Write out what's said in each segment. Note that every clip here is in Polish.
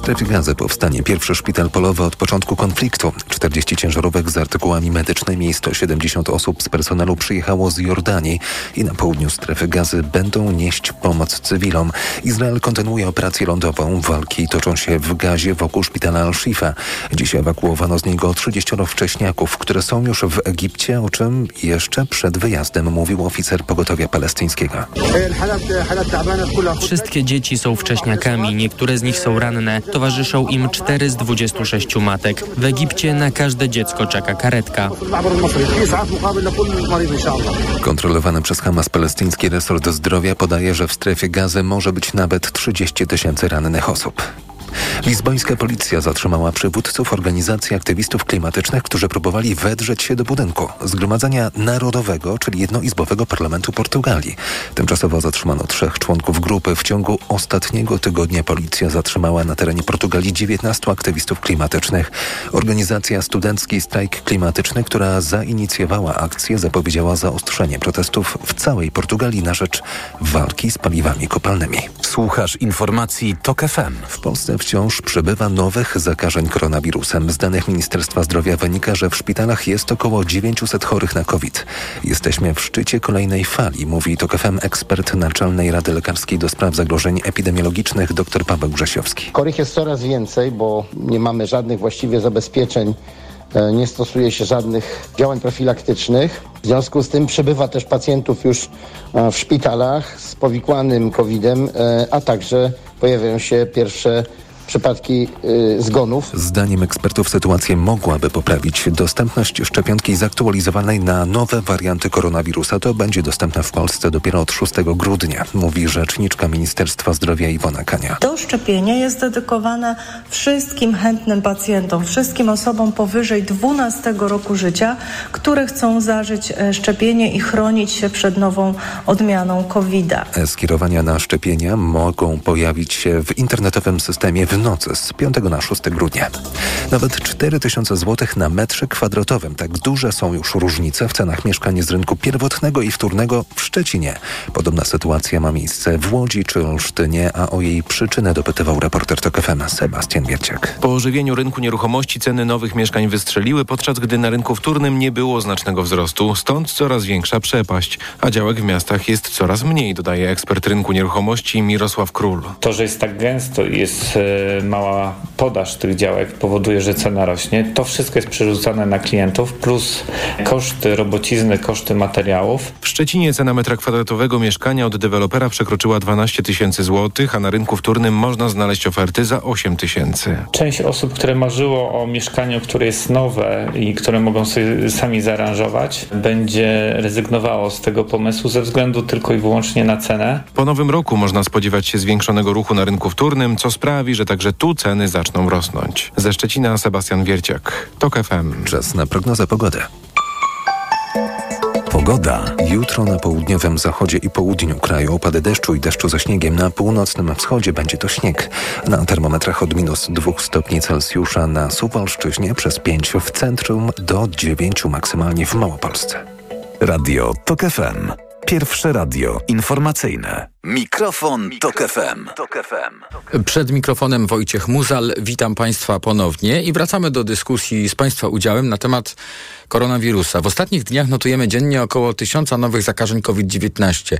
strefie gazy powstanie pierwszy szpital polowy od początku konfliktu. 40 ciężarówek z artykułami medycznymi i 170 osób z personelu przyjechało z Jordanii i na południu strefy gazy będą nieść pomoc cywilom. Izrael kontynuuje operację lądową. Walki toczą się w gazie wokół szpitala Al-Shifa. Dziś ewakuowano z niego 30 wcześniaków, które są już w Egipcie, o czym jeszcze przed wyjazdem mówił oficer pogotowia palestyńskiego. Wszystkie dzieci są wcześniakami, niektóre z nich są ranne. Towarzyszą im 4 z 26 matek. W Egipcie na każde dziecko czeka karetka. Kontrolowany przez Hamas palestyński resort zdrowia podaje, że w strefie gazy może być nawet 30 tysięcy rannych osób. Lizbońska policja zatrzymała przywódców organizacji aktywistów klimatycznych, którzy próbowali wedrzeć się do budynku Zgromadzenia Narodowego, czyli jednoizbowego parlamentu Portugalii. Tymczasowo zatrzymano trzech członków grupy. W ciągu ostatniego tygodnia policja zatrzymała na terenie Portugalii 19 aktywistów klimatycznych. Organizacja Studencki Strajk Klimatyczny, która zainicjowała akcję, zapowiedziała zaostrzenie protestów w całej Portugalii na rzecz walki z paliwami kopalnymi. Słuchasz informacji TOK FM. W Polsce wciąż przybywa nowych zakażeń koronawirusem. Z danych Ministerstwa Zdrowia wynika, że w szpitalach jest około 900 chorych na COVID. Jesteśmy w szczycie kolejnej fali, mówi TOK FM ekspert Naczelnej Rady Lekarskiej do spraw zagrożeń epidemiologicznych dr Paweł Grzesiowski. Chorych jest coraz więcej, bo nie mamy żadnych właściwie zabezpieczeń e, nie stosuje się żadnych działań profilaktycznych. W związku z tym przybywa też pacjentów już e, w szpitalach z powikłanym COVID-em, e, a także pojawiają się pierwsze przypadki y, zgonów. Zdaniem ekspertów sytuację mogłaby poprawić dostępność szczepionki zaktualizowanej na nowe warianty koronawirusa. To będzie dostępne w Polsce dopiero od 6 grudnia, mówi rzeczniczka Ministerstwa Zdrowia Iwona Kania. To szczepienie jest dedykowane wszystkim chętnym pacjentom, wszystkim osobom powyżej 12 roku życia, które chcą zażyć e, szczepienie i chronić się przed nową odmianą COVID-a. Skierowania na szczepienia mogą pojawić się w internetowym systemie w nocy z 5 na 6 grudnia. Nawet 4000 zł na metrze kwadratowym. Tak duże są już różnice w cenach mieszkań z rynku pierwotnego i wtórnego w Szczecinie. Podobna sytuacja ma miejsce w Łodzi czy Olsztynie, a o jej przyczynę dopytywał reporter TOK FM Sebastian Wierciak. Po ożywieniu rynku nieruchomości ceny nowych mieszkań wystrzeliły, podczas gdy na rynku wtórnym nie było znacznego wzrostu. Stąd coraz większa przepaść, a działek w miastach jest coraz mniej, dodaje ekspert rynku nieruchomości Mirosław Król. To, że jest tak gęsto jest e, mała podaż tych działek powoduje, że cena rośnie. To wszystko jest przerzucane na klientów, plus koszty robocizny, koszty materiałów. W Szczecinie cena metra kwadratowego mieszkania od dewelopera przekroczyła 12 tysięcy złotych, a na rynku wtórnym można znaleźć oferty za 8 tysięcy. Część osób, które marzyło o mieszkaniu, które jest nowe i które mogą sobie sami zaaranżować, będzie rezygnowało z tego pomysłu ze względu tylko i wyłącznie na cenę. Po nowym roku można spodziewać się zwiększonego ruchu na rynku wtórnym, co sprawi, że także tu ceny zaczną rosnąć. Ze Szczecina Sebastian Wierciak, TOK FM. Czas na prognozę pogody. Pogoda. Jutro na południowym zachodzie i południu kraju opady deszczu i deszczu ze śniegiem. Na północnym wschodzie będzie to śnieg. Na termometrach od minus 2 stopni Celsjusza na Suwalszczyźnie przez 5 w centrum do 9 maksymalnie w Małopolsce. Radio TOK FM. Pierwsze radio informacyjne. Mikrofon, Tok FM. Przed mikrofonem Wojciech Muzal. Witam Państwa ponownie i wracamy do dyskusji z Państwa udziałem na temat koronawirusa. W ostatnich dniach notujemy dziennie około tysiąca nowych zakażeń COVID-19.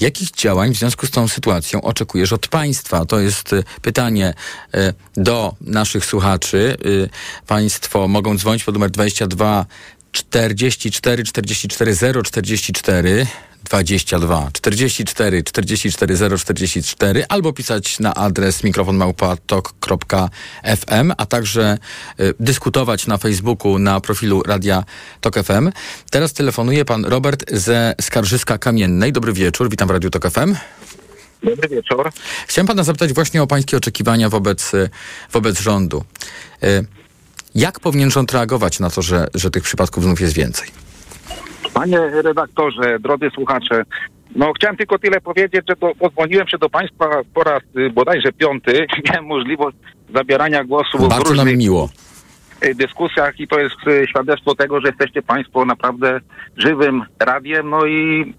Jakich działań w związku z tą sytuacją oczekujesz od państwa? To jest y, pytanie y, do naszych słuchaczy. Y, państwo mogą dzwonić pod numer 22 44 44 0 44 22 44 44 0 44 albo pisać na adres mikrofonmałpatok.fm, a także y, dyskutować na Facebooku na profilu Radia Tok FM. Teraz telefonuje pan Robert ze Skarżyska Kamiennej. Dobry wieczór, witam w Radiu Tok FM. Dobry wieczór. Chciałem pana zapytać właśnie o pańskie oczekiwania wobec, wobec rządu. Y, jak powinien rząd reagować na to, że, że tych przypadków znów jest więcej? Panie redaktorze, drodzy słuchacze, no chciałem tylko tyle powiedzieć, że do, pozwoliłem się do Państwa po raz y, bodajże piąty. Miałem możliwość zabierania głosu Bardzo w różnych nam miło. y, dyskusjach i to jest y, świadectwo tego, że jesteście Państwo naprawdę żywym radiem. No i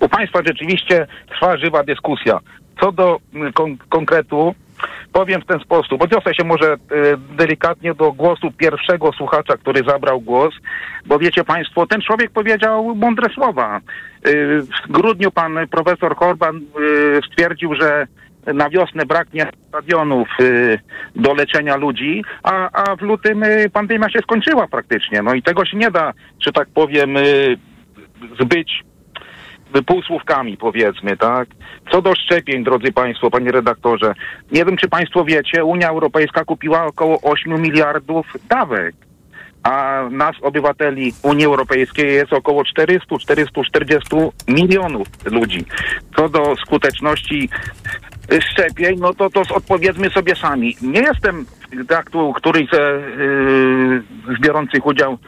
u, Państwa rzeczywiście trwa żywa dyskusja. Co do kon- konkretu, powiem w ten sposób. Odniosę się może e, delikatnie do głosu pierwszego słuchacza, który zabrał głos, bo wiecie Państwo, ten człowiek powiedział mądre słowa. E, w grudniu pan profesor Horban e, stwierdził, że na wiosnę braknie stadionów do leczenia ludzi, a, a w lutym pandemia się skończyła praktycznie. No i tego się nie da, że tak powiem, zbyć półsłówkami powiedzmy, tak? Co do szczepień, drodzy Państwo, Panie redaktorze, nie wiem, czy Państwo wiecie, Unia Europejska kupiła około 8 miliardów dawek, a nas, obywateli Unii Europejskiej, jest około 400-440 milionów ludzi. Co do skuteczności szczepień, no to, to odpowiedzmy sobie sami. Nie jestem, tak tu któryś z, yy, z biorących udział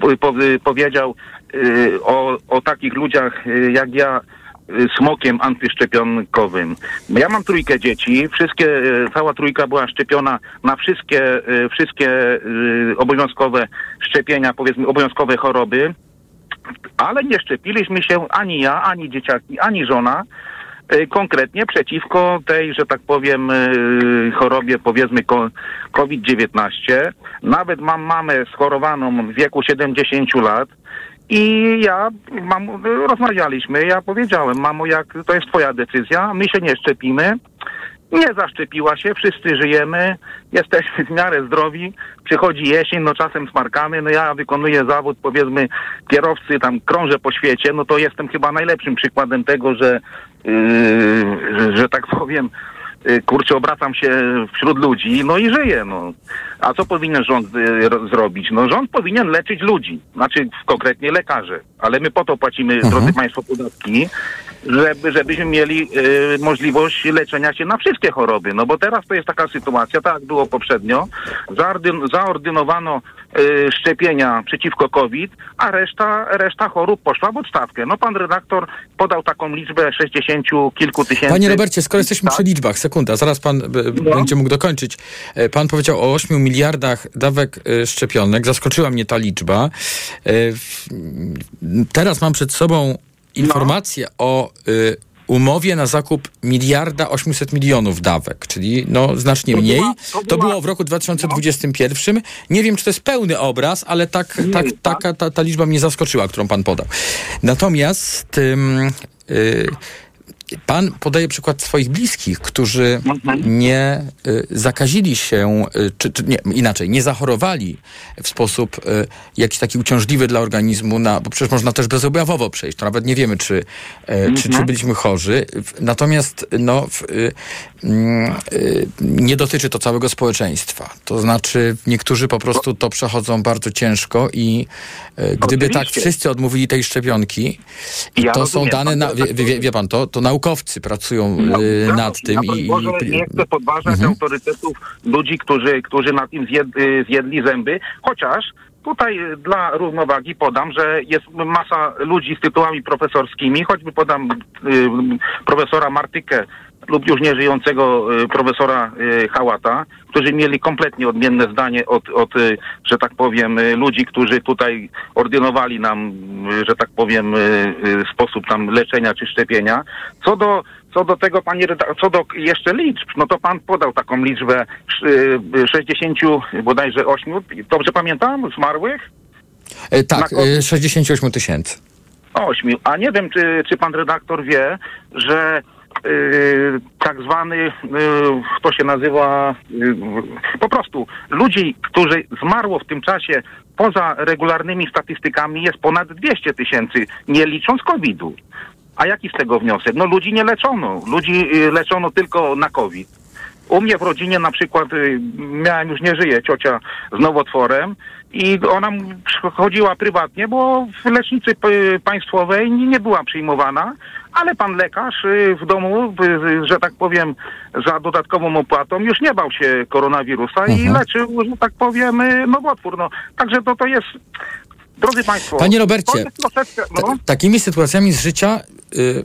yy, powiedział, Y, o, o takich ludziach y, jak ja y, smokiem antyszczepionkowym. Ja mam trójkę dzieci, wszystkie, cała trójka była szczepiona na wszystkie, wszystkie obowiązkowe szczepienia, powiedzmy obowiązkowe choroby, ale nie szczepiliśmy się ani ja, ani dzieciaki, ani żona konkretnie przeciwko tej, że tak powiem, chorobie, powiedzmy COVID-19. Nawet mam mamę schorowaną w wieku 70 lat, i ja, mam, rozmawialiśmy, ja powiedziałem, mamo, jak to jest twoja decyzja, my się nie szczepimy. Nie zaszczepiła się, wszyscy żyjemy, jesteśmy w miarę zdrowi, przychodzi jesień, no czasem smarkamy, no ja wykonuję zawód, powiedzmy, kierowcy, tam krążę po świecie, no to jestem chyba najlepszym przykładem tego, że, yy, że, że tak powiem, kurczę, obracam się wśród ludzi, no i żyję, no. A co powinien rząd y, zrobić? No rząd powinien leczyć ludzi, znaczy konkretnie lekarze, ale my po to płacimy, mhm. drodzy Państwo, podatki, żeby, żebyśmy mieli y, możliwość leczenia się na wszystkie choroby. No bo teraz to jest taka sytuacja, tak jak było poprzednio, zaordyn, zaordynowano y, szczepienia przeciwko COVID, a reszta, reszta chorób poszła w odstawkę. No pan redaktor podał taką liczbę 60 kilku tysięcy. Panie Robercie, skoro jesteśmy tak? przy liczbach, sekunda, zaraz pan y, no. będzie mógł dokończyć. E, pan powiedział o 8 miliardach dawek y, szczepionek. Zaskoczyła mnie ta liczba. E, teraz mam przed sobą informację no. o y, umowie na zakup miliarda 800 milionów dawek, czyli no znacznie mniej. To, była, to, to było w roku 2021. No. Nie wiem, czy to jest pełny obraz, ale tak, tak, taka ta, ta liczba mnie zaskoczyła, którą pan podał. Natomiast ym, y, Pan podaje przykład swoich bliskich, którzy mhm. nie y, zakazili się, y, czy, czy nie, inaczej, nie zachorowali w sposób y, jakiś taki uciążliwy dla organizmu, na, bo przecież można też bezobjawowo przejść, to nawet nie wiemy, czy, czy, czy mhm. byliśmy chorzy. Natomiast no, mm, nie dotyczy to całego społeczeństwa. To znaczy niektórzy po prostu to przechodzą bardzo ciężko i gdyby tak Oczywiście. tak wszyscy odmówili tej szczepionki, ja to rozumiem, są dane, na, wie, wie, wie pan to, to naukowcy pracują no, y, nad tym. I, może i, nie chcę podważać mhm. autorytetów ludzi, którzy, którzy na tym zjed, y, zjedli zęby, chociaż Tutaj y, dla równowagi podam, że jest masa ludzi z tytułami profesorskimi, choćby podam y, profesora Martykę lub już nieżyjącego y, profesora y, Hałata, którzy mieli kompletnie odmienne zdanie od, od y, że tak powiem, ludzi, którzy tutaj ordynowali nam, że tak powiem, sposób tam leczenia czy szczepienia. Co do co do tego, panie co do jeszcze liczb, no to pan podał taką liczbę 60 bodajże 8, dobrze pamiętam, zmarłych? E, tak, 68 tysięcy. 8. A nie wiem, czy, czy pan redaktor wie, że tak zwany, yy, to się nazywa yy, po prostu ludzi, którzy zmarło w tym czasie poza regularnymi statystykami jest ponad 200 tysięcy, nie licząc COVID-u. A jaki z tego wniosek? No ludzi nie leczono. Ludzi leczono tylko na COVID. U mnie w rodzinie na przykład miałem, już nie żyje, ciocia z nowotworem i ona chodziła prywatnie, bo w lecznicy państwowej nie była przyjmowana, ale pan lekarz y, w domu, że tak powiem, za dodatkową opłatą już nie bał się koronawirusa mhm. i leczył, że tak powiem, y, nowotwór. No, także to, to jest Drodzy Państwo. Panie Robercie, no. takimi sytuacjami z życia y,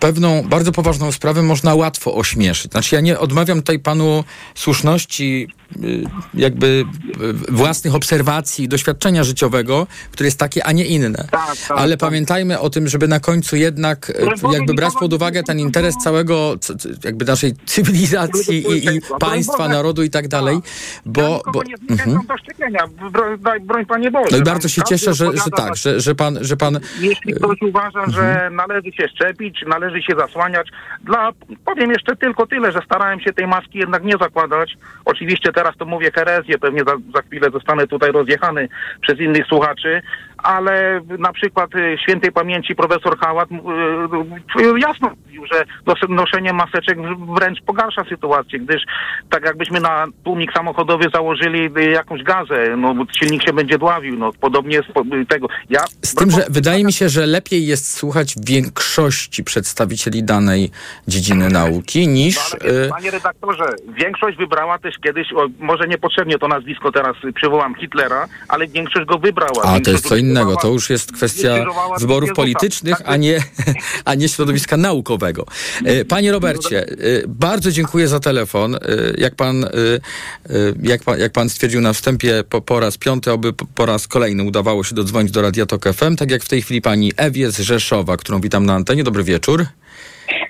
pewną bardzo poważną sprawę można łatwo ośmieszyć. Znaczy ja nie odmawiam tutaj panu słuszności y, jakby y, własnych obserwacji, doświadczenia życiowego, które jest takie, a nie inne. Tak, tak, Ale tak. pamiętajmy o tym, żeby na końcu jednak jakby brać pod uwagę ten interes całego jakby naszej cywilizacji i, i państwa, narodu i tak dalej, bo... bo nie mhm. broń, Panie Boże. No i bardzo się cieszę, że, że tak, że, że pan... Że pan Jeśli ktoś uważa, że mhm. Należy się szczepić, należy się zasłaniać, dla, powiem jeszcze tylko tyle, że starałem się tej maski jednak nie zakładać. Oczywiście teraz to mówię herezję, pewnie za, za chwilę zostanę tutaj rozjechany przez innych słuchaczy, ale na przykład y, świętej pamięci profesor Hałat y, y, jasno mówił, że noszenie maseczek wręcz pogarsza sytuację, gdyż tak jakbyśmy na tłumik samochodowy założyli jakąś gazę, no silnik się będzie dławił, no podobnie z tego. Ja z tym, że wydaje mi się, że lepiej jest słuchać większości przedstawicieli danej dziedziny nauki niż... No, panie redaktorze, większość wybrała też kiedyś, o, może niepotrzebnie to nazwisko teraz przywołam Hitlera, ale większość go wybrała. A, to jest co innego innego. To już jest kwestia wyborów politycznych, a nie, a nie środowiska naukowego. E, panie Robercie, e, bardzo dziękuję za telefon. E, jak pan, jak pan, jak pan stwierdził na wstępie, po, po raz piąty, oby po raz kolejny udawało się dodzwonić do Radia Tok FM, tak jak w tej chwili pani Ewie z Rzeszowa, którą witam na antenie. Dobry wieczór.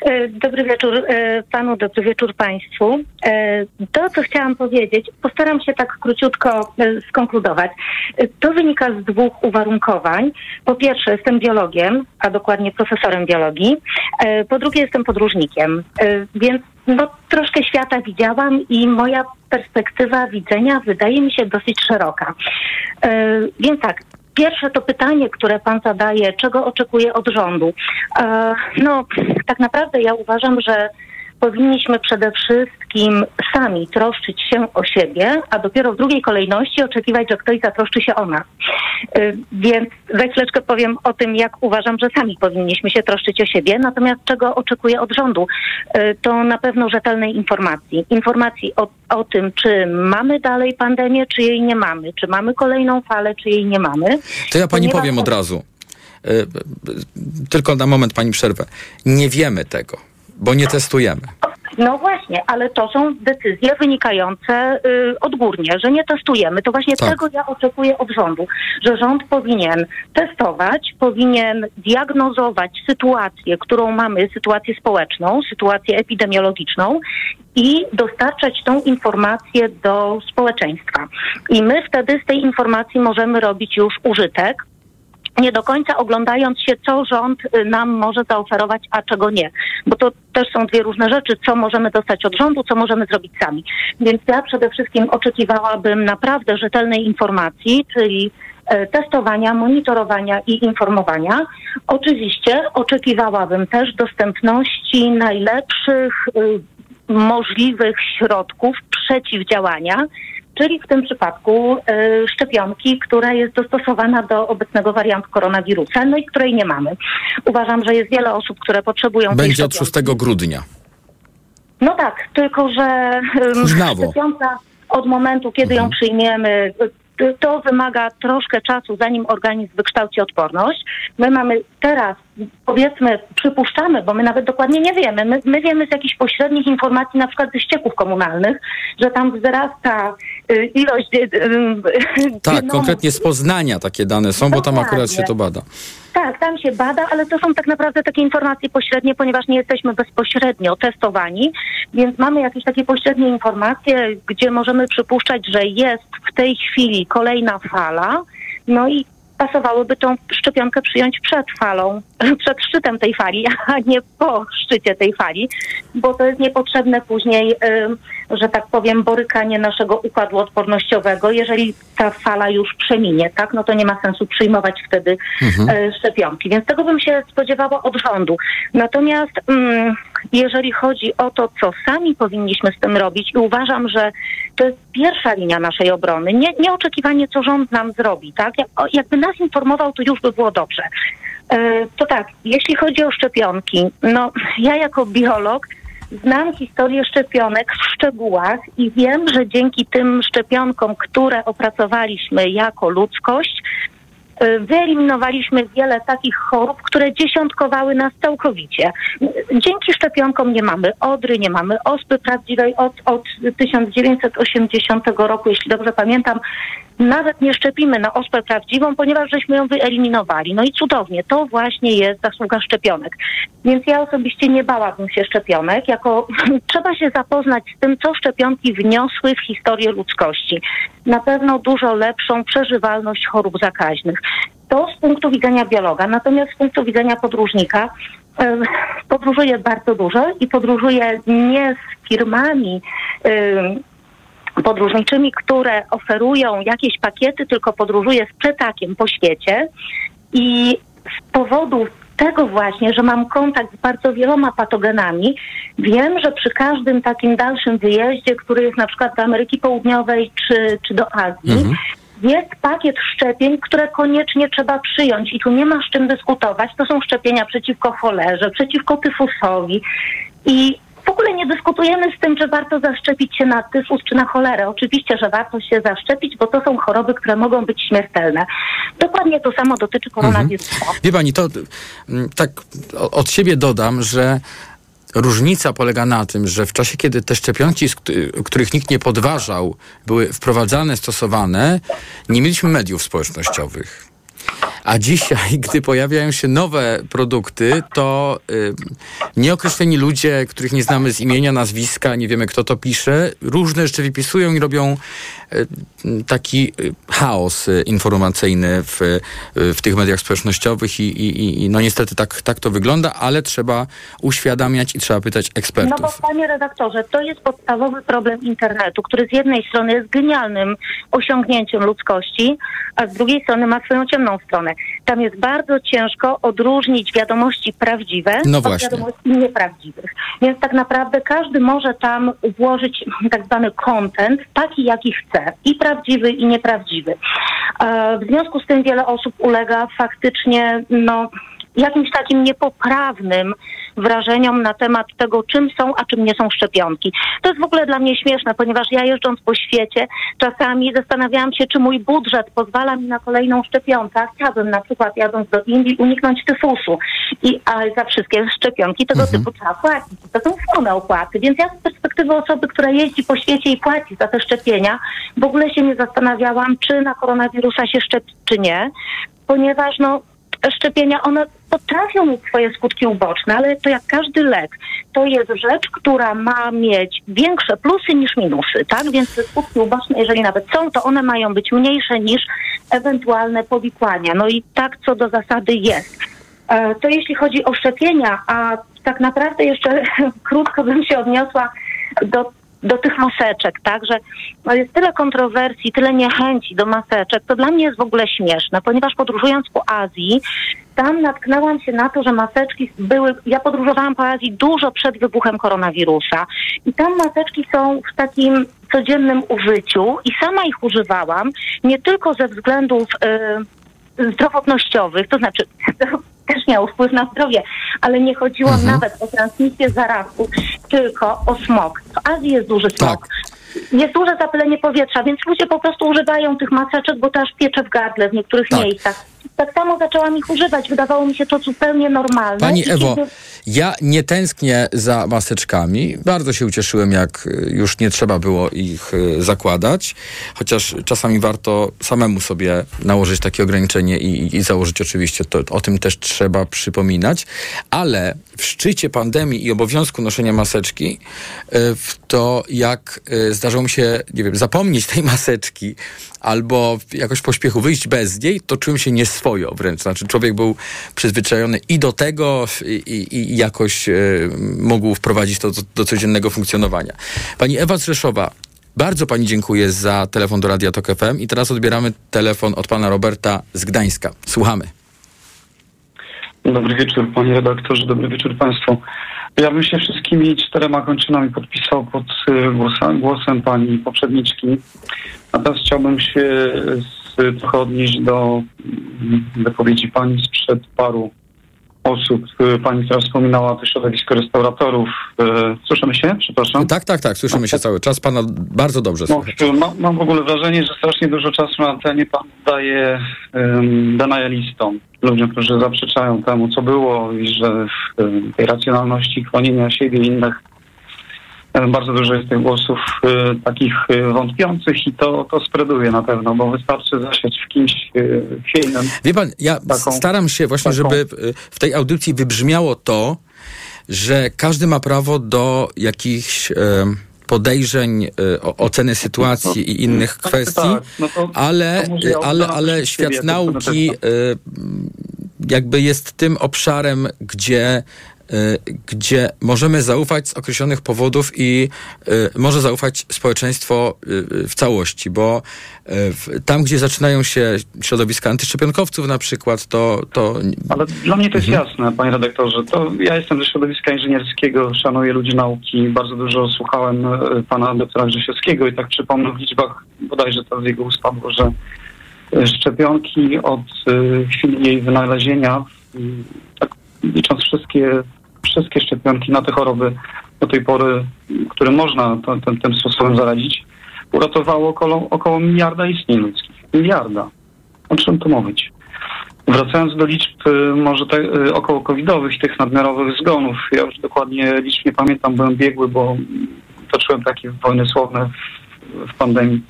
E, dobry wieczór e, panu, dobry wieczór państwu. E, to, co chciałam powiedzieć, postaram się tak króciutko skonkludować. To wynika z dwóch uwarunkowań. Po pierwsze, jestem biologiem, a dokładnie profesorem biologii. Po drugie, jestem podróżnikiem, więc no, troszkę świata widziałam i moja perspektywa widzenia wydaje mi się dosyć szeroka. Więc tak, Pierwsze to pytanie, które pan zadaje, czego oczekuje od rządu. E, no, tak naprawdę ja uważam, że powinniśmy przede wszystkim sami troszczyć się o siebie, a dopiero w drugiej kolejności oczekiwać, że ktoś zatroszczy się o nas. Y, więc za chwileczkę powiem o tym, jak uważam, że sami powinniśmy się troszczyć o siebie. Natomiast czego oczekuję od rządu? Y, to na pewno rzetelnej informacji. Informacji o, o tym, czy mamy dalej pandemię, czy jej nie mamy. Czy mamy kolejną falę, czy jej nie mamy. To ja pani Ponieważ... powiem od razu. Y, tylko na moment pani przerwę. Nie wiemy tego bo nie testujemy. No właśnie, ale to są decyzje wynikające y, odgórnie, że nie testujemy. To właśnie tak. tego ja oczekuję od rządu, że rząd powinien testować, powinien diagnozować sytuację, którą mamy, sytuację społeczną, sytuację epidemiologiczną i dostarczać tą informację do społeczeństwa. I my wtedy z tej informacji możemy robić już użytek, nie do końca oglądając się, co rząd y, nam może zaoferować, a czego nie. Bo to też są dwie różne rzeczy, co możemy dostać od rządu, co możemy zrobić sami. Więc ja przede wszystkim oczekiwałabym naprawdę rzetelnej informacji, czyli y, testowania, monitorowania i informowania. Oczywiście oczekiwałabym też dostępności najlepszych y, możliwych środków przeciwdziałania czyli w tym przypadku y, szczepionki, która jest dostosowana do obecnego wariantu koronawirusa, no i której nie mamy. Uważam, że jest wiele osób, które potrzebują Będzie od 6 grudnia. No tak, tylko że y, szczepionka od momentu, kiedy mhm. ją przyjmiemy, to wymaga troszkę czasu, zanim organizm wykształci odporność. My mamy teraz, powiedzmy, przypuszczamy, bo my nawet dokładnie nie wiemy. My, my wiemy z jakichś pośrednich informacji, na przykład ze ścieków komunalnych, że tam wzrasta y, ilość. Y, y, tak, konkretnie z Poznania takie dane są, bo tam akurat się to bada. Tak, tam się bada, ale to są tak naprawdę takie informacje pośrednie, ponieważ nie jesteśmy bezpośrednio testowani, więc mamy jakieś takie pośrednie informacje, gdzie możemy przypuszczać, że jest w tej chwili kolejna fala, no i pasowałoby tą szczepionkę przyjąć przed falą, przed szczytem tej fali, a nie po szczycie tej fali, bo to jest niepotrzebne później, że tak powiem, borykanie naszego układu odpornościowego. Jeżeli ta fala już przeminie, tak, no to nie ma sensu przyjmować wtedy mhm. E, szczepionki. Więc tego bym się spodziewała od rządu. Natomiast jeżeli chodzi o to, co sami powinniśmy z tym robić i uważam, że to jest pierwsza linia naszej obrony, nie, nie oczekiwanie, co rząd nam zrobi, tak? Jakby nas informował, to już by było dobrze. E, to tak, jeśli chodzi o szczepionki, no ja jako biolog znam historię szczepionek w szczegółach i wiem, że dzięki tym szczepionkom, które opracowaliśmy jako ludzkość, Y, wyeliminowaliśmy wiele takich chorób, które dziesiątkowały nas całkowicie. Dzięki szczepionkom nie mamy odry, nie mamy ospy prawdziwej od, od 1980 roku, jeśli dobrze pamiętam. Nawet nie szczepimy na ospę prawdziwą, ponieważ żeśmy ją wyeliminowali. No i cudownie, to właśnie jest zasługa szczepionek. Więc ja osobiście nie bałabym się szczepionek. Jako trzeba się zapoznać z tym, co szczepionki wniosły w historię ludzkości. Na pewno dużo lepszą przeżywalność chorób zakaźnych. To z punktu widzenia biologa, natomiast z punktu widzenia podróżnika podróżuję bardzo dużo i podróżuję nie z firmami podróżniczymi, które oferują jakieś pakiety, tylko podróżuję z przetakiem po świecie i z powodu tego właśnie, że mam kontakt z bardzo wieloma patogenami, wiem, że przy każdym takim dalszym wyjeździe, który jest na przykład do Ameryki Południowej czy, czy do Azji, mhm. jest pakiet szczepień, które koniecznie trzeba przyjąć i tu nie ma z czym dyskutować. To są szczepienia przeciwko cholerze, przeciwko tyfusowi i w ogóle nie dyskutujemy z tym, że warto zaszczepić się na tyfus czy na cholerę. Oczywiście, że warto się zaszczepić, bo to są choroby, które mogą być śmiertelne. Dokładnie to samo dotyczy koronawirusa. Mhm. Wie pani, to mm, tak od siebie dodam, że Różnica polega na tym, że w czasie, kiedy te szczepionki, których nikt nie podważał, były wprowadzane, stosowane, nie mieliśmy mediów społecznościowych. A dzisiaj, gdy pojawiają się nowe produkty, to y, nieokreśleni ludzie, których nie znamy z imienia, nazwiska, nie wiemy kto to pisze, różne rzeczy wypisują i robią y, taki y, chaos y, informacyjny w, y, w tych mediach społecznościowych i, i, i, no niestety tak, tak to wygląda, ale trzeba uświadamiać i trzeba pytać ekspertów. No bo panie redaktorze, to jest podstawowy problem internetu, który z jednej strony jest genialnym osiągnięciem ludzkości, a z drugiej strony ma swoją ciemną stronę. Tam jest bardzo ciężko odróżnić wiadomości prawdziwe no od wiadomości nieprawdziwych. Więc tak naprawdę każdy może tam włożyć tak zwany content, taki jaki chce, i prawdziwy, i nieprawdziwy. E, w związku z tym wiele osób ulega faktycznie no, jakimś takim niepoprawnym wrażeniom na temat tego, czym są, a czym nie są szczepionki. To jest w ogóle dla mnie śmieszne, ponieważ ja jeżdżąc po świecie czasami zastanawiałam się, czy mój budżet pozwala mi na kolejną szczepionkę. Chciałabym na przykład jadąc do Indii uniknąć tyfusu. I, a za wszystkie szczepionki tego mhm. typu trzeba płacić. To są same opłaty. Więc ja z perspektywy osoby, która jeździ po świecie i płaci za te szczepienia, w ogóle się nie zastanawiałam, czy na koronawirusa się szczepi, czy nie ponieważ no, szczepienia, one potrafią mieć swoje skutki uboczne, ale to jak każdy lek, to jest rzecz, która ma mieć większe plusy niż minusy, tak? Więc te skutki uboczne, jeżeli nawet są, to one mają być mniejsze niż ewentualne powikłania. No i tak co do zasady jest. E, to jeśli chodzi o szczepienia, a tak naprawdę jeszcze krótko bym się odniosła do do tych maseczek, tak, że no jest tyle kontrowersji, tyle niechęci do maseczek, to dla mnie jest w ogóle śmieszne, ponieważ podróżując po Azji, tam natknęłam się na to, że maseczki były, ja podróżowałam po Azji dużo przed wybuchem koronawirusa i tam maseczki są w takim codziennym użyciu i sama ich używałam, nie tylko ze względów y, zdrowotnościowych, to znaczy też miał wpływ na zdrowie, ale nie chodziło mhm. nawet o transmisję zarazu, tylko o smog. W Azji jest duży smog. Tak jest duże zapylenie powietrza, więc ludzie po prostu używają tych maseczek, bo to aż piecze w gardle w niektórych tak. miejscach tak samo zaczęłam ich używać. Wydawało mi się to zupełnie normalne. Pani Ewo, kiedy... ja nie tęsknię za maseczkami. Bardzo się ucieszyłem, jak y, już nie trzeba było ich y, zakładać. Chociaż czasami warto samemu sobie nałożyć takie ograniczenie i, i założyć oczywiście. To, o tym też trzeba przypominać. Ale w szczycie pandemii i obowiązku noszenia maseczki, y, to jak zdarzało mi się, nie wiem, zapomnieć tej maseczki albo jakoś w pośpiechu wyjść bez niej, to czułem się nieswojo wręcz. Znaczy człowiek był przyzwyczajony i do tego i, i, jakoś e, mógł wprowadzić to do, do codziennego funkcjonowania. Pani Ewa Zrzeszowa, bardzo pani dziękuję za telefon do Radia Tok FM i teraz odbieramy telefon od pana Roberta z Gdańska. Słuchamy. Dobry wieczór panie redaktorze, dobry wieczór państwu. Ja bym się wszystkimi czterema kończynami podpisał pod e, głosem, głosem pani poprzedniczki. Natomiast chciałbym się z, trochę odnieść do mm, wypowiedzi pani sprzed paru osób. Pani teraz wspominała to środowisko restauratorów. Słyszymy się? Przepraszam. Tak, tak, tak. Słyszymy się cały czas. Pana bardzo dobrze no, mam, mam, w ogóle wrażenie, że strasznie dużo czasu na antenie pan daje um, denialistom, ludziom, którzy zaprzeczają temu, co było i że w tej racjonalności chronienia siebie i innych bardzo dużo jest tych głosów y, takich y, wątpiących i to, to spreduje na pewno, bo wystarczy zasiać w kimś y, chwiejnym. Wie pan, ja taką, staram się właśnie, taką... żeby w tej audycji wybrzmiało to, że każdy ma prawo do jakichś podejrzeń, oceny sytuacji i innych no, kwestii, tak, no ale, ale, ale świat nauki jakby jest tym obszarem, gdzie Y, gdzie możemy zaufać z określonych powodów i y, może zaufać społeczeństwo y, w całości, bo tam, gdzie zaczynają się środowiska antyszczepionkowców na przykład, to... to... Ale dla mnie to jest mhm. jasne, panie redaktorze. To ja jestem ze środowiska inżynierskiego, szanuję ludzi nauki, bardzo dużo słuchałem pana doktora Grzesiowskiego i tak przypomnę w liczbach, bodajże to z jego ust padło, że szczepionki od chwili jej wynalezienia, tak licząc wszystkie wszystkie szczepionki na te choroby do tej pory, które można ten, tym sposobem zaradzić, uratowało około, około miliarda istnień ludzkich. Miliarda. O czym tu mówić? Wracając do liczb y, może te, y, około covidowych, tych nadmiarowych zgonów, ja już dokładnie liczb nie pamiętam, byłem biegły, bo toczyłem takie wojny słowne w, w pandemii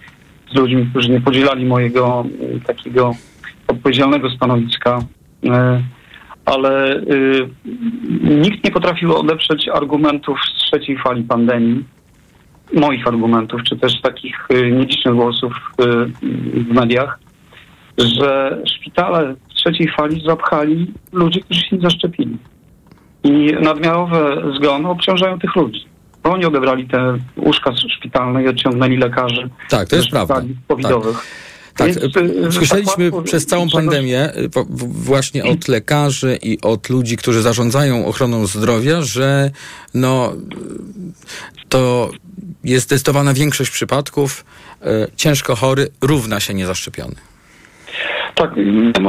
z ludźmi, którzy nie podzielali mojego y, takiego odpowiedzialnego stanowiska ale y, nikt nie potrafił odeprzeć argumentów z trzeciej fali pandemii, moich argumentów, czy też takich y, nielicznych głosów y, w mediach, że szpitale w trzeciej fali zapchali ludzi, którzy się nie zaszczepili. I nadmiarowe zgony obciążają tych ludzi. Bo oni odebrali te łóżka szpitalne i odciągnęli lekarzy. Tak, to jest prawda. Covidowych. Tak. Tak, Więc, słyszeliśmy przez całą pandemię właśnie od lekarzy i od ludzi, którzy zarządzają ochroną zdrowia, że no to jest testowana większość przypadków. E, ciężko chory równa się niezaszczepiony. Tak,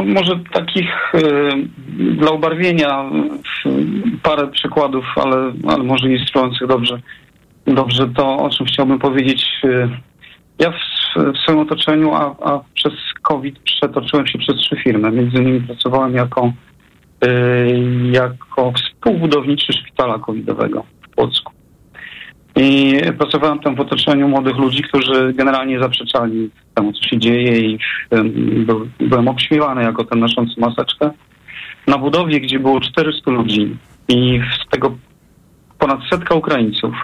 może takich y, dla ubarwienia parę przykładów, ale, ale może ilustrujących dobrze, dobrze to, o czym chciałbym powiedzieć. Y, ja w, w swoim otoczeniu, a, a, przez COVID przetoczyłem się przez trzy firmy. Między innymi pracowałem jako, y, jako współbudowniczy szpitala covidowego w Płocku. I pracowałem tam w otoczeniu młodych ludzi, którzy generalnie zaprzeczali temu, co się dzieje i był, byłem obśmiewany jako ten noszący maseczkę. Na budowie, gdzie było 400 ludzi i z tego ponad setka Ukraińców,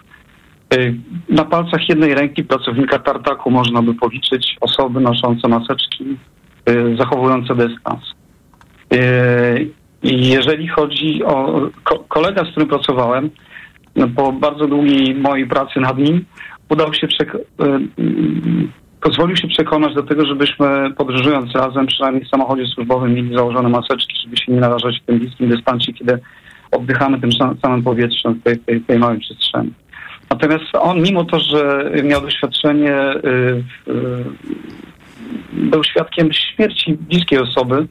na palcach jednej ręki pracownika tartaku można by policzyć osoby noszące maseczki, y, zachowujące dystans. Y, jeżeli chodzi o kolega, z którym pracowałem, no, po bardzo długiej mojej pracy nad nim, się pozwolił się przekonać do tego, żebyśmy podróżując razem, przynajmniej w samochodzie służbowym, mieli założone maseczki, żeby się nie narażać w tym bliskim dystansie, kiedy oddychamy tym samym powietrzem w tej, tej, tej małej przestrzeni. Natomiast on, mimo to, że miał doświadczenie, y, y, był świadkiem śmierci bliskiej osoby,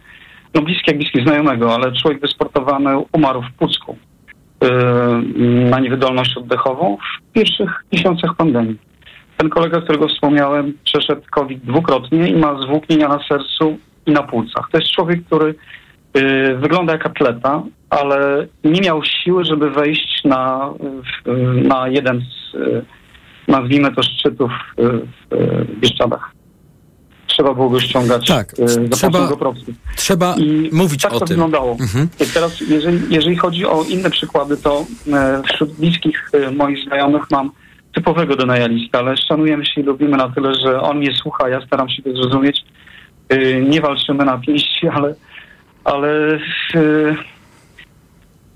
no bliskiej jak bliskiej znajomego, ale człowiek wysportowany umarł w Pucku y, na niewydolność oddechową w pierwszych miesiącach pandemii. Ten kolega, którego wspomniałem, przeszedł COVID dwukrotnie i ma zwłóknienia na sercu i na płucach. To jest człowiek, który wygląda jak atleta, ale nie miał siły, żeby wejść na, na jeden z, nazwijmy to, szczytów w Bieszczadach. Trzeba było go ściągać tak, trzeba, trzeba I mówić tak o to tym. wyglądało. Mhm. Teraz, jeżeli, jeżeli chodzi o inne przykłady, to wśród bliskich moich znajomych mam typowego denajalista, ale szanujemy się i lubimy na tyle, że on mnie słucha, ja staram się to zrozumieć. Nie walczymy na pięści, ale, ale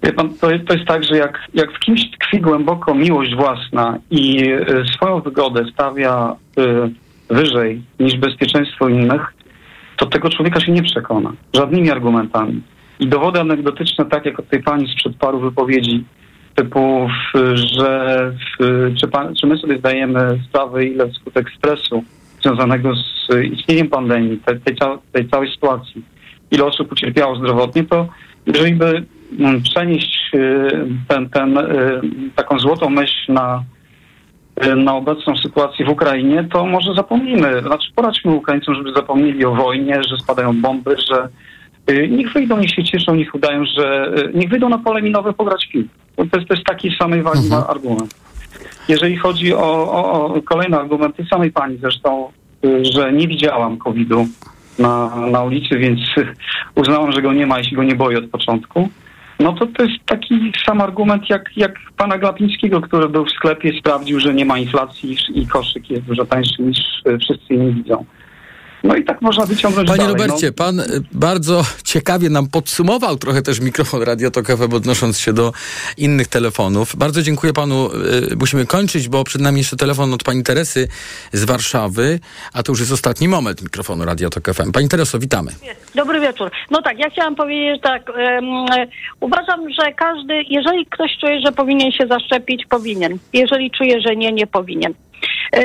Wie pan, to jest, to jest tak, że jak, jak w kimś tkwi głęboko miłość własna i y, swoją wygodę stawia y, wyżej niż bezpieczeństwo innych, to tego człowieka się nie przekona. Żadnymi argumentami. I dowody anegdotyczne, tak jak od tej pani sprzed paru wypowiedzi, typu, że czy, pan, czy my sobie zdajemy sprawę, ile wskutek stresu związanego z istnieniem pandemii, tej, tej, tej całej sytuacji, ile osób ucierpiało zdrowotnie, to jeżeli by mm, przenieść ten, ten, taką złotą myśl na, na obecną sytuację w Ukrainie, to może zapomnijmy, znaczy poradźmy Ukraińcom, żeby zapomnieli o wojnie, że spadają bomby, że niech wyjdą, niech się cieszą, niech udają, że niech wyjdą na pole minowe pograć piłkę. To jest, to jest taki samej wagi mhm. argument. Jeżeli chodzi o, o, o kolejny argument tej samej pani zresztą, że nie widziałam COVID-u na, na ulicy, więc uznałam, że go nie ma i się go nie boję od początku. No to to jest taki sam argument jak, jak pana Glapińskiego, który był w sklepie, sprawdził, że nie ma inflacji i koszyk jest dużo tańszy niż wszyscy inni widzą. No i tak można wyciągnąć Panie dalej. Robercie, no. pan y, bardzo ciekawie nam podsumował trochę też mikrofon radiotokowy, odnosząc się do innych telefonów. Bardzo dziękuję panu. Y, musimy kończyć, bo przed nami jeszcze telefon od pani Teresy z Warszawy, a to już jest ostatni moment mikrofonu Radiotok FM. Pani Tereso, witamy. Dobry wieczór. No tak, ja chciałam powiedzieć tak, um, uważam, że każdy, jeżeli ktoś czuje, że powinien się zaszczepić, powinien. Jeżeli czuje, że nie, nie powinien. Y,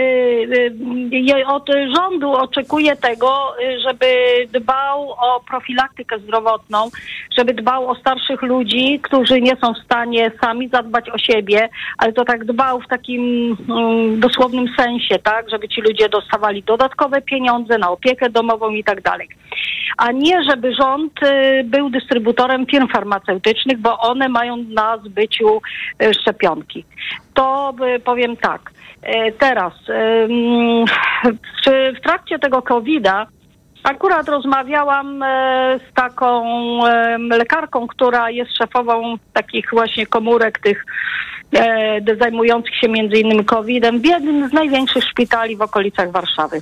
y, od rządu oczekuję tego, y, żeby dbał o profilaktykę zdrowotną, żeby dbał o starszych ludzi, którzy nie są w stanie sami zadbać o siebie, ale to tak dbał w takim mm, dosłownym sensie, tak, żeby ci ludzie dostawali dodatkowe pieniądze na opiekę domową i tak dalej. A nie, żeby rząd był dystrybutorem firm farmaceutycznych, bo one mają na zbyciu szczepionki. To powiem tak. E, teraz, w, trakcie tego COVID-a akurat rozmawiałam e, z taką lekarką, która jest szefową takich właśnie komórek tych e, zajmujących się między innymi COVID-em w jednym z największych szpitali w okolicach Warszawy.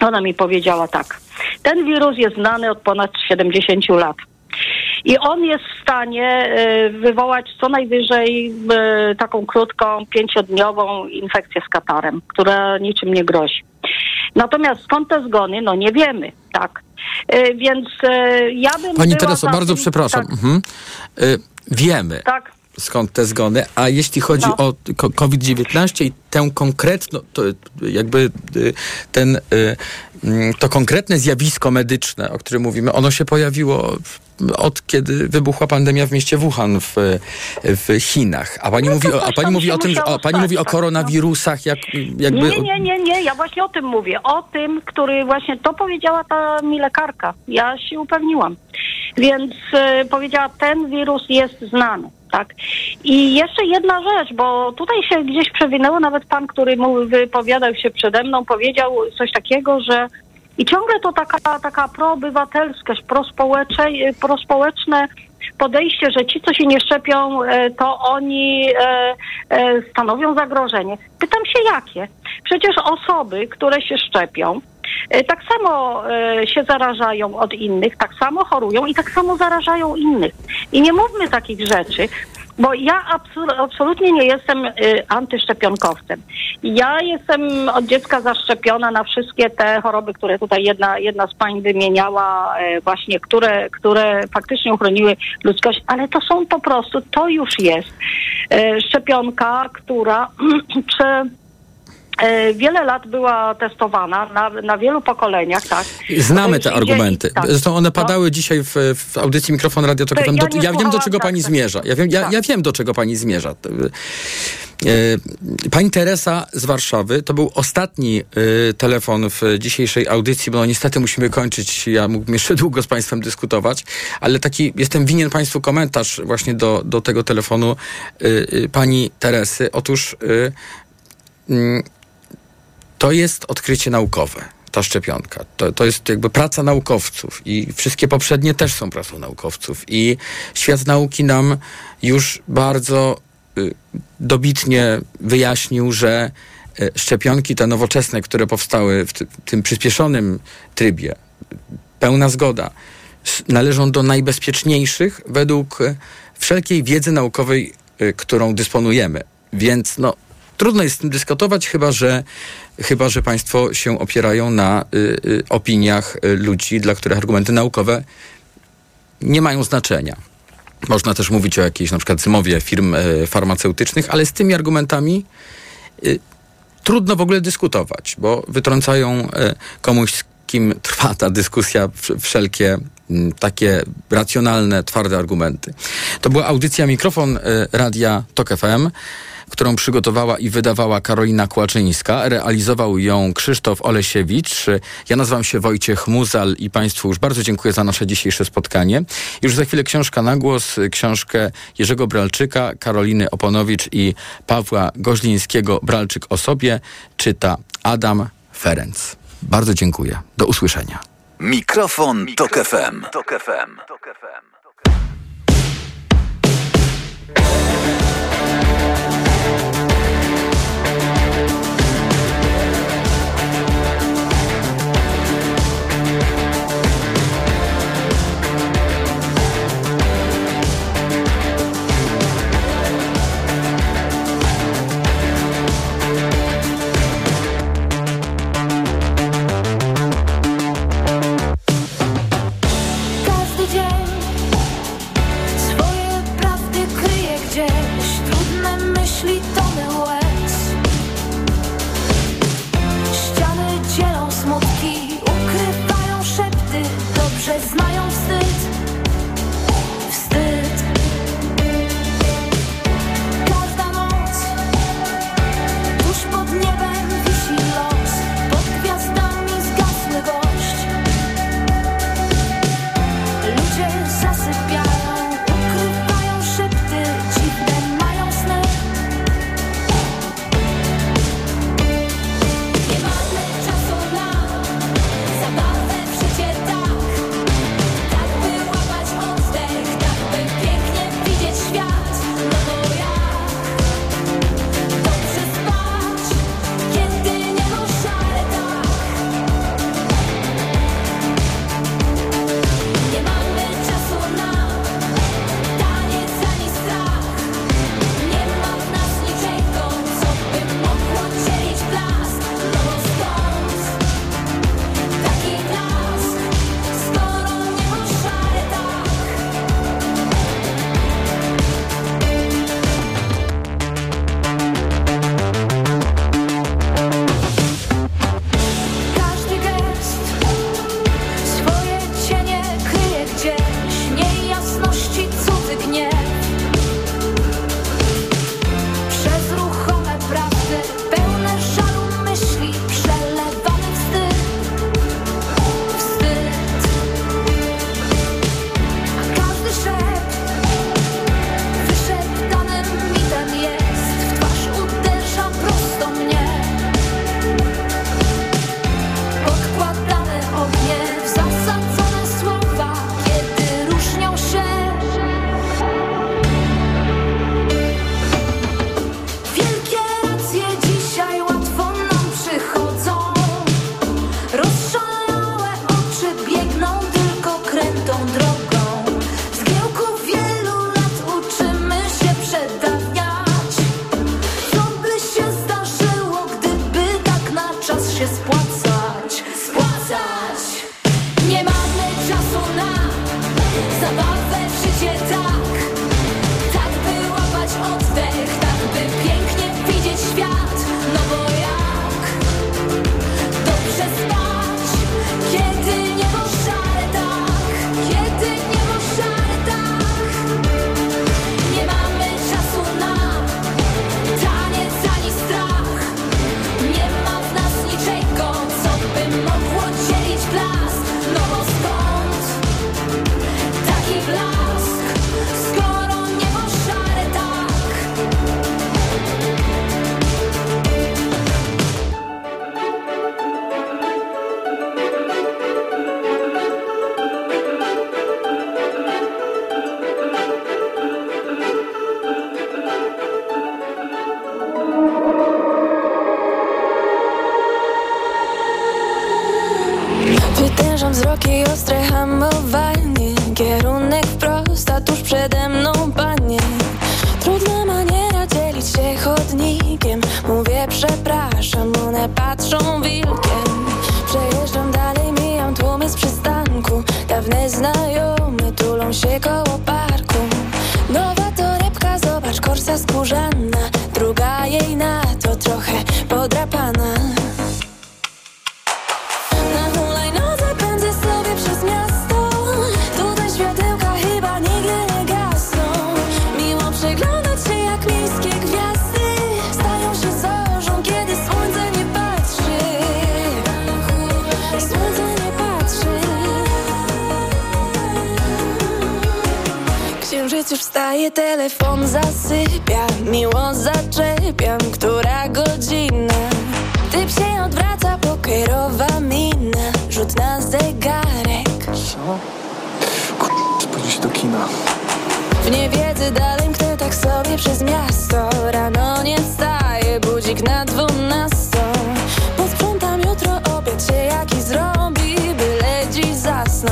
Ona mi powiedziała tak. Ten wirus jest znany od ponad 70 lat. I on jest w stanie e, wywołać co najwyżej e, taką krótką, pięciodniową infekcję z katarem, która niczym nie grozi. Natomiast skąd te zgony, no nie wiemy, tak. E, więc ja bym. Pani Tereso, bardzo przepraszam. Tak. Mhm. Wiemy. Tak skąd te zgony, a jeśli chodzi no. o COVID-19 i tę konkretną, to jakby ten, to konkretne zjawisko medyczne, o którym mówimy, ono się pojawiło od kiedy wybuchła pandemia w mieście Wuhan w, w Chinach. A pani no mówi, o, a pani mówi o tym, a pani mówi o koronawirusach, jak, jakby... Nie, nie, nie, nie, ja właśnie o tym mówię. O tym, który właśnie to powiedziała ta mi lekarka. Ja się upewniłam. Więc y, powiedziała, ten wirus jest znany. Tak. I jeszcze jedna rzecz, bo tutaj się gdzieś przewinęło, nawet pan, który mu wypowiadał się przede mną, powiedział coś takiego, że i ciągle to taka, taka proobywatelskość, prospołeczne podejście, że ci, co się nie szczepią, e, to oni e, stanowią zagrożenie. Pytam się jakie? Przecież osoby, które się szczepią, tak samo się zarażają od innych, tak samo chorują i tak samo zarażają innych. I nie mówmy takich rzeczy, bo ja absolutnie nie jestem y, antyszczepionkowcem. Ja jestem od dziecka zaszczepiona na wszystkie te choroby, które tutaj jedna, jedna z pań wymieniała, y, właśnie, które, które faktycznie uchroniły ludzkość, ale to są po prostu, to już jest y, szczepionka, która przy E, wiele lat była testowana na, na wielu pokoleniach, tak. Znamy te argumenty. Tak. Zresztą one no. padały no. dzisiaj w, w audycji Mikrofon Radio Tok Ja, do, ja wiem, do czego tak, pani tak. zmierza. Ja wiem, ja, tak. ja wiem, do czego pani zmierza. E, pani Teresa z Warszawy, to był ostatni e, telefon w dzisiejszej audycji, bo no niestety musimy kończyć. Ja mógłbym jeszcze długo z Państwem dyskutować, ale taki jestem winien Państwu komentarz właśnie do, do tego telefonu pani Teresy. Otóż mm, to jest odkrycie naukowe, ta szczepionka. To, to jest jakby praca naukowców i wszystkie poprzednie też są pracą naukowców. I świat nauki nam już bardzo y, dobitnie wyjaśnił, że y, szczepionki te nowoczesne, które powstały w, ty, w tym przyspieszonym trybie, pełna zgoda, należą do najbezpieczniejszych według y, wszelkiej wiedzy naukowej, y, którą dysponujemy. Więc no, Trudno jest z tym dyskutować, chyba że, chyba, że państwo się opierają na y, y, opiniach y, ludzi, dla których argumenty naukowe nie mają znaczenia. Można też mówić o jakiejś na przykład zmowie firm y, farmaceutycznych, ale z tymi argumentami y, trudno w ogóle dyskutować, bo wytrącają y, komuś, z kim trwa ta dyskusja, wszelkie takie racjonalne, twarde argumenty. To była audycja Mikrofon y, Radia TOK FM którą przygotowała i wydawała Karolina Kłaczyńska. Realizował ją Krzysztof Olesiewicz. Ja nazywam się Wojciech Muzal i Państwu już bardzo dziękuję za nasze dzisiejsze spotkanie. Już za chwilę książka na głos, książkę Jerzego Bralczyka, Karoliny Oponowicz i Pawła Goźlińskiego. Bralczyk o sobie czyta Adam Ferenc. Bardzo dziękuję. Do usłyszenia. Mikrofon, Mikrofon Tok FM. Tok FM. Tok FM.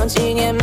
Zasnąć i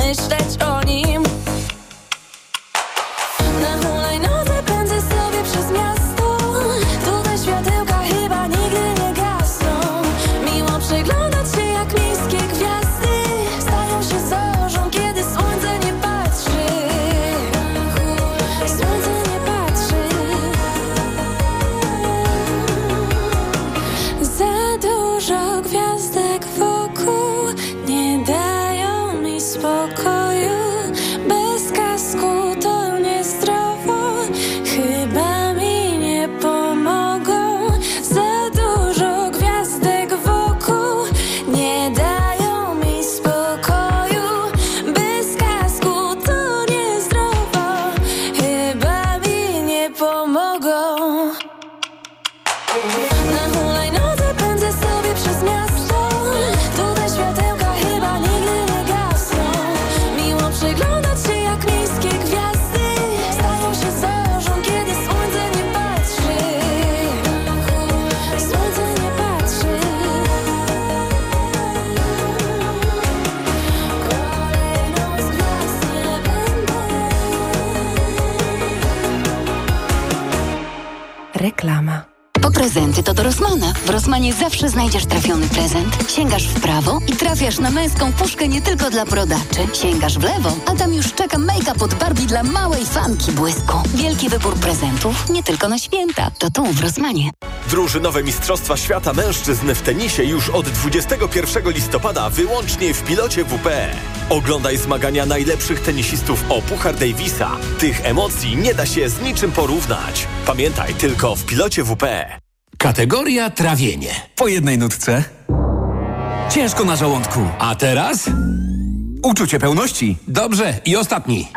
Rosmanie zawsze znajdziesz trafiony prezent. Sięgasz w prawo i trafiasz na męską puszkę nie tylko dla brodaczy. Sięgasz w lewo, a tam już czeka make-up od Barbie dla małej fanki błysku. Wielki wybór prezentów nie tylko na święta. To tu w Rosmanie. Drużynowe Mistrzostwa Świata Mężczyzn w tenisie już od 21 listopada wyłącznie w pilocie WP. Oglądaj zmagania najlepszych tenisistów o Puchar Davisa. Tych emocji nie da się z niczym porównać. Pamiętaj, tylko w pilocie WP. Kategoria trawienie. Po jednej nutce. Ciężko na żołądku. A teraz? Uczucie pełności. Dobrze, i ostatni.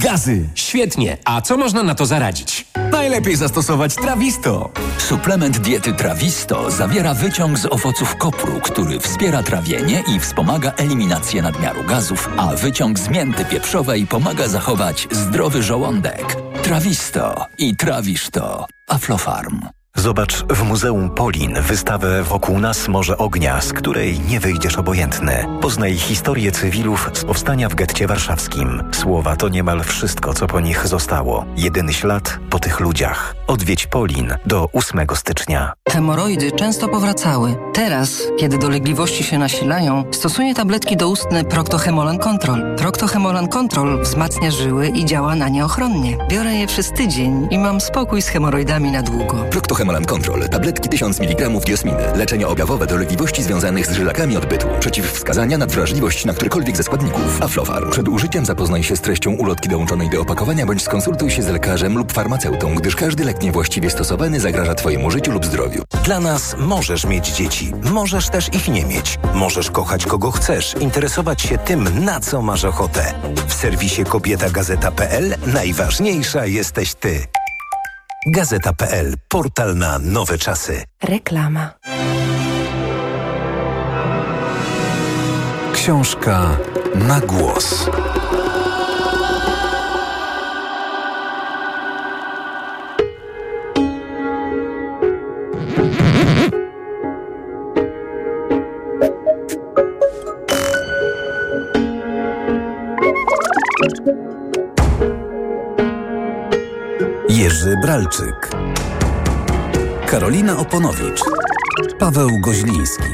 Gazy. Świetnie. A co można na to zaradzić? Najlepiej zastosować Trawisto. Suplement diety Trawisto zawiera wyciąg z owoców kopru, który wspiera trawienie i wspomaga eliminację nadmiaru gazów, a wyciąg z mięty pieprzowej pomaga zachować zdrowy żołądek. Trawisto i trawisz to. Aflofarm. Zobacz w Muzeum Polin wystawę Wokół nas Morze Ognia, z której nie wyjdziesz obojętny. Poznaj historię cywilów z powstania w getcie warszawskim. Słowa to niemal wszystko, co po nich zostało. Jedyny ślad po tych ludziach. Odwiedź Polin do 8 stycznia. Hemoroidy często powracały. Teraz, kiedy dolegliwości się nasilają, stosuję tabletki doustne Proctohemolan Control. Proctohemolan Control wzmacnia żyły i działa na nie ochronnie. Biorę je przez tydzień i mam spokój z hemoroidami na długo. Proctohemolan Control. Tabletki 1000 mg diosminy. Leczenie objawowe dolegliwości związanych z żylakami odbytu. Przeciwwskazania na wrażliwość na którykolwiek ze składników. Aflofarm. Przed użyciem zapoznaj się z treścią ulotki dołączonej do opakowania bądź skonsultuj się z lekarzem lub farmaceutą, gdyż każdy lek niewłaściwie stosowany zagraża Twojemu życiu lub zdrowiu. Dla nas możesz mieć dzieci, możesz też ich nie mieć. Możesz kochać kogo chcesz, interesować się tym, na co masz ochotę. W serwisie kobietagazeta.pl najważniejsza jesteś ty. Gazeta.pl. Portal na nowe czasy. Reklama. Książka na głos. Bralczyk, Karolina Oponowicz, Paweł Goźliński.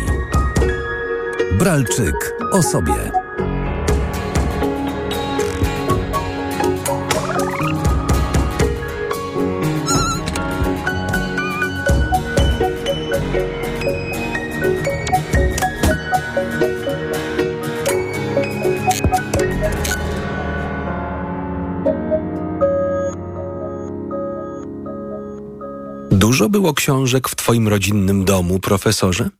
Bralczyk o sobie. Dużo było książek w twoim rodzinnym domu, profesorze?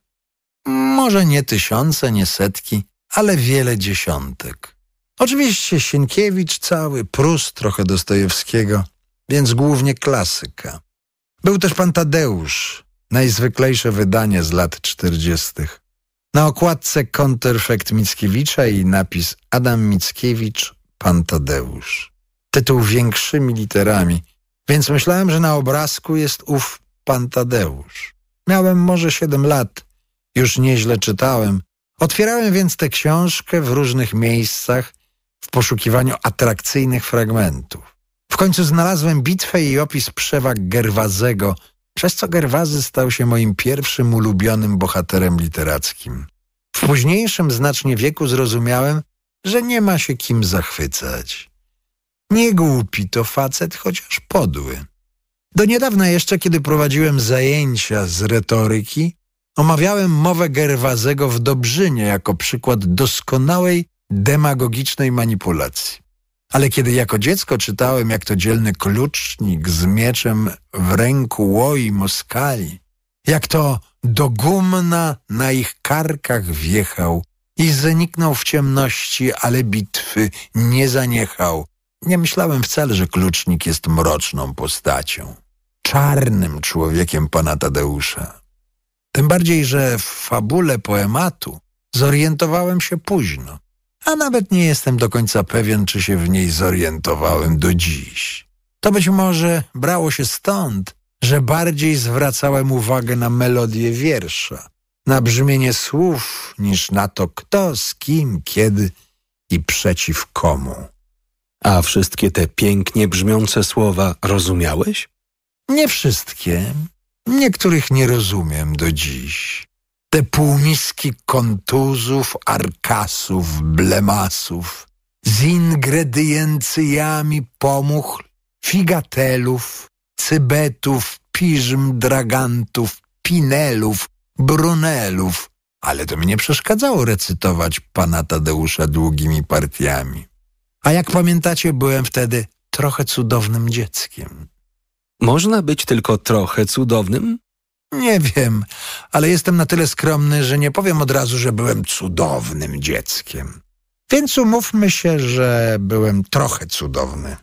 Może nie tysiące, nie setki, ale wiele dziesiątek. Oczywiście Sienkiewicz cały, Prust, trochę Dostojewskiego, więc głównie klasyka. Był też pan Tadeusz, najzwyklejsze wydanie z lat czterdziestych. Na okładce kontrfekt Mickiewicza i napis Adam Mickiewicz, pan Tadeusz. Tytuł większymi literami, więc myślałem, że na obrazku jest ów pan Tadeusz. Miałem może siedem lat, już nieźle czytałem. Otwierałem więc tę książkę w różnych miejscach w poszukiwaniu atrakcyjnych fragmentów. W końcu znalazłem bitwę i opis przewag Gerwazego, przez co Gerwazy stał się moim pierwszym ulubionym bohaterem literackim. W późniejszym znacznie wieku zrozumiałem, że nie ma się kim zachwycać. Nie głupi to facet, chociaż podły. Do niedawna jeszcze, kiedy prowadziłem zajęcia z retoryki, omawiałem mowę Gerwazego w Dobrzynie jako przykład doskonałej demagogicznej manipulacji. Ale kiedy jako dziecko czytałem, jak to dzielny klucznik z mieczem w ręku łoi Moskali, jak to do gumna na ich karkach wjechał i zaniknął w ciemności, ale bitwy nie zaniechał. Nie myślałem wcale, że klucznik jest mroczną postacią, czarnym człowiekiem pana Tadeusza. Tym bardziej, że w fabule poematu zorientowałem się późno a nawet nie jestem do końca pewien, czy się w niej zorientowałem do dziś. To być może brało się stąd, że bardziej zwracałem uwagę na melodię wiersza, na brzmienie słów, niż na to, kto, z kim, kiedy i przeciw komu. A wszystkie te pięknie brzmiące słowa rozumiałeś? Nie wszystkie. Niektórych nie rozumiem do dziś te półmiski kontuzów, arkasów, blemasów, z ingrediencjami pomuchl, figatelów, cybetów, piżm, dragantów, pinelów, brunelów, ale to mi nie przeszkadzało recytować pana Tadeusza długimi partiami. A jak pamiętacie, byłem wtedy trochę cudownym dzieckiem. Można być tylko trochę cudownym? Nie wiem, ale jestem na tyle skromny, że nie powiem od razu, że byłem cudownym dzieckiem. Więc umówmy się, że byłem trochę cudowny.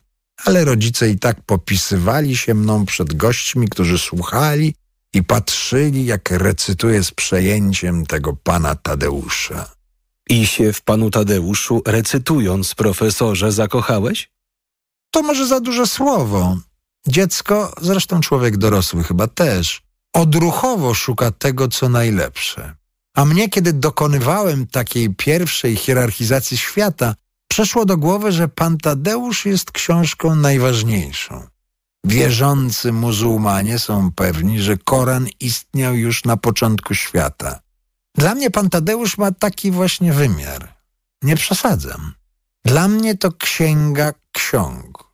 Ale rodzice i tak popisywali się mną przed gośćmi, którzy słuchali i patrzyli, jak recytuję z przejęciem tego pana Tadeusza. I się w panu Tadeuszu, recytując, profesorze, zakochałeś? To może za duże słowo. Dziecko, zresztą człowiek dorosły chyba też, odruchowo szuka tego, co najlepsze. A mnie, kiedy dokonywałem takiej pierwszej hierarchizacji świata, przeszło do głowy, że Pan Tadeusz jest książką najważniejszą. Wierzący muzułmanie są pewni, że Koran istniał już na początku świata. Dla mnie Pan Tadeusz ma taki właśnie wymiar. Nie przesadzam. Dla mnie to księga ksiąg.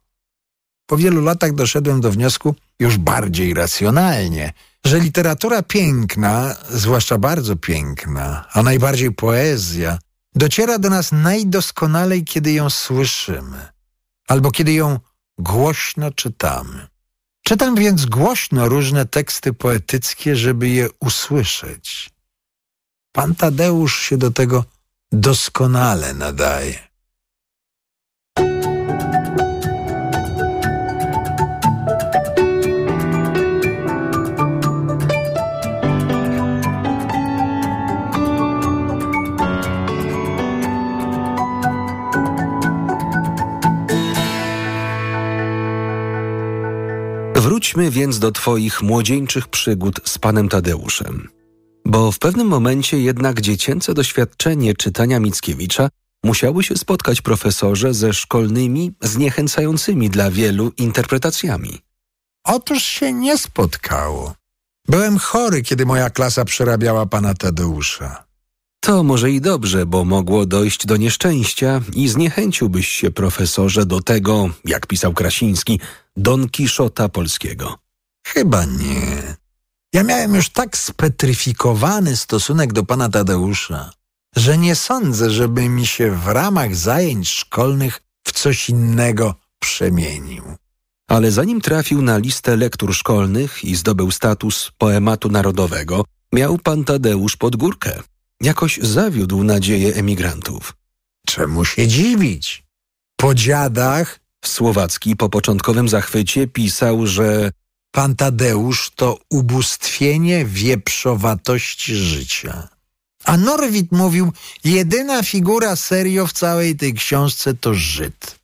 Po wielu latach doszedłem do wniosku, już bardziej racjonalnie, że literatura piękna, zwłaszcza bardzo piękna, a najbardziej poezja, dociera do nas najdoskonalej, kiedy ją słyszymy, albo kiedy ją głośno czytamy. Czytam więc głośno różne teksty poetyckie, żeby je usłyszeć. Pan Tadeusz się do tego doskonale nadaje. Wróćmy więc do Twoich młodzieńczych przygód z panem Tadeuszem. Bo w pewnym momencie jednak dziecięce doświadczenie czytania Mickiewicza musiały się spotkać profesorze ze szkolnymi, zniechęcającymi dla wielu interpretacjami. Otóż się nie spotkało. Byłem chory, kiedy moja klasa przerabiała pana Tadeusza. To może i dobrze, bo mogło dojść do nieszczęścia i zniechęciłbyś się, profesorze, do tego, jak pisał Krasiński, Don Kiszota polskiego. Chyba nie. Ja miałem już tak spetryfikowany stosunek do pana Tadeusza, że nie sądzę, żeby mi się w ramach zajęć szkolnych w coś innego przemienił. Ale zanim trafił na listę lektur szkolnych i zdobył status poematu narodowego, miał pan Tadeusz pod górkę. Jakoś zawiódł nadzieję emigrantów. czemu się dziwić? Po dziadach Słowacki po początkowym zachwycie pisał, że pan Tadeusz to ubóstwienie wieprzowatości życia. A Norwid mówił, jedyna figura serio w całej tej książce to Żyd.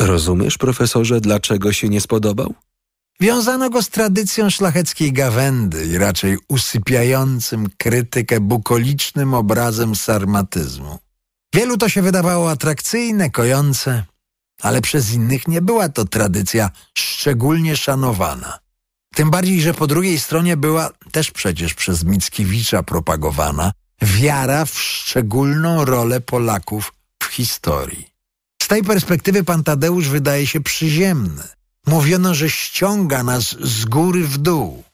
Rozumiesz, profesorze, dlaczego się nie spodobał? Wiązano go z tradycją szlacheckiej gawędy i raczej usypiającym krytykę bukolicznym obrazem sarmatyzmu. Wielu to się wydawało atrakcyjne, kojące, ale przez innych nie była to tradycja szczególnie szanowana. Tym bardziej, że po drugiej stronie była też przecież przez Mickiewicza propagowana wiara w szczególną rolę Polaków w historii. Z tej perspektywy pan Tadeusz wydaje się przyziemny. Mówiono, że ściąga nas z góry w dół.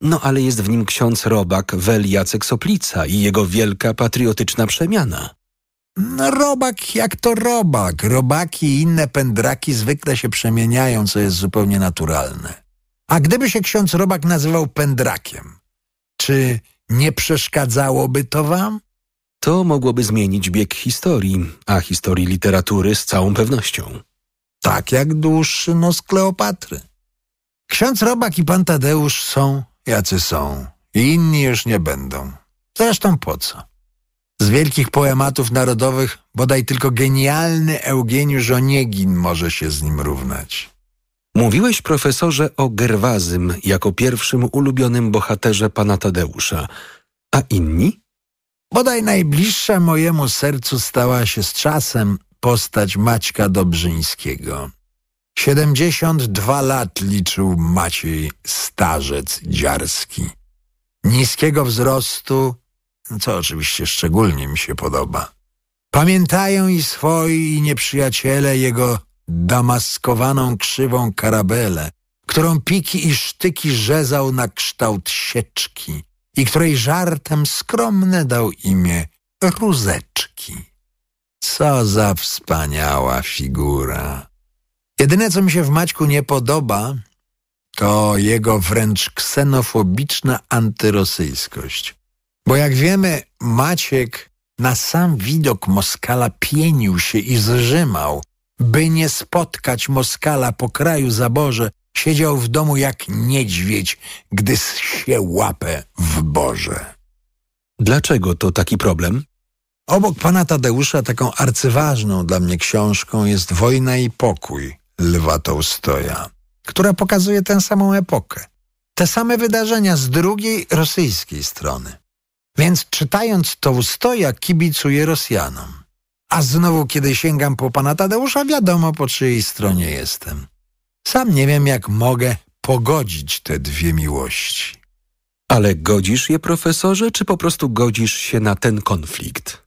No ale jest w nim ksiądz Robak Wel Jacek Soplica i jego wielka patriotyczna przemiana. No robak jak to robak. Robaki i inne pędraki zwykle się przemieniają, co jest zupełnie naturalne. A gdyby się ksiądz Robak nazywał pędrakiem, czy nie przeszkadzałoby to wam? To mogłoby zmienić bieg historii, a historii literatury z całą pewnością. Tak jak dłuższy nos Kleopatry. Ksiądz Robak i pan Tadeusz są, jacy są. I inni już nie będą. Zresztą po co? Z wielkich poematów narodowych bodaj tylko genialny Eugeniusz Oniegin może się z nim równać. Mówiłeś, profesorze, o Gerwazym jako pierwszym ulubionym bohaterze pana Tadeusza. A inni? Bodaj najbliższa mojemu sercu stała się z czasem postać Maćka Dobrzyńskiego. 72 lat liczył Maciej Starzec Dziarski. Niskiego wzrostu, co oczywiście szczególnie mi się podoba. Pamiętają i swoi i nieprzyjaciele jego damaskowaną krzywą karabelę, którą piki i sztyki rzezał na kształt sieczki i której żartem skromne dał imię Rózeczki. Co za wspaniała figura. Jedyne, co mi się w Maćku nie podoba, to jego wręcz ksenofobiczna antyrosyjskość. Bo jak wiemy, Maciek na sam widok Moskala pienił się i zrzymał, by nie spotkać Moskala po kraju zaborze, siedział w domu jak niedźwiedź, gdy się łapę w Boże. Dlaczego to taki problem? Obok pana Tadeusza taką arcyważną dla mnie książką jest Wojna i pokój Lwa Tołstoja, która pokazuje tę samą epokę. Te same wydarzenia z drugiej rosyjskiej strony. Więc czytając Tołstoja kibicuję Rosjanom. A znowu, kiedy sięgam po pana Tadeusza, wiadomo po czyjej stronie jestem. Sam nie wiem, jak mogę pogodzić te dwie miłości. Ale godzisz je, profesorze, czy po prostu godzisz się na ten konflikt?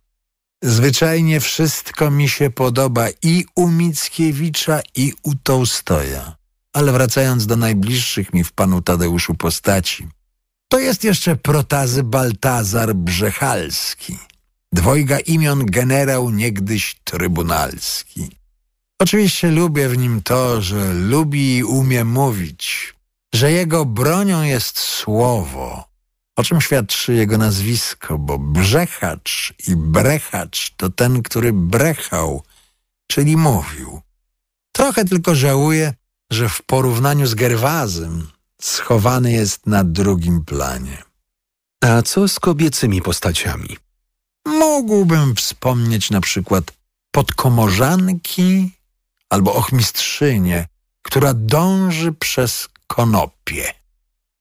Zwyczajnie wszystko mi się podoba i u Mickiewicza, i u Tołstoja. Ale wracając do najbliższych mi w panu Tadeuszu postaci, to jest jeszcze protazy Baltazar Brzechalski, dwojga imion generał niegdyś trybunalski. Oczywiście lubię w nim to, że lubi i umie mówić, że jego bronią jest słowo, o czym świadczy jego nazwisko, bo brzechacz i brechacz to ten, który brechał, czyli mówił. Trochę tylko żałuję, że w porównaniu z Gerwazem schowany jest na drugim planie. A co z kobiecymi postaciami? Mógłbym wspomnieć na przykład podkomorzanki albo ochmistrzynię, która dąży przez konopie.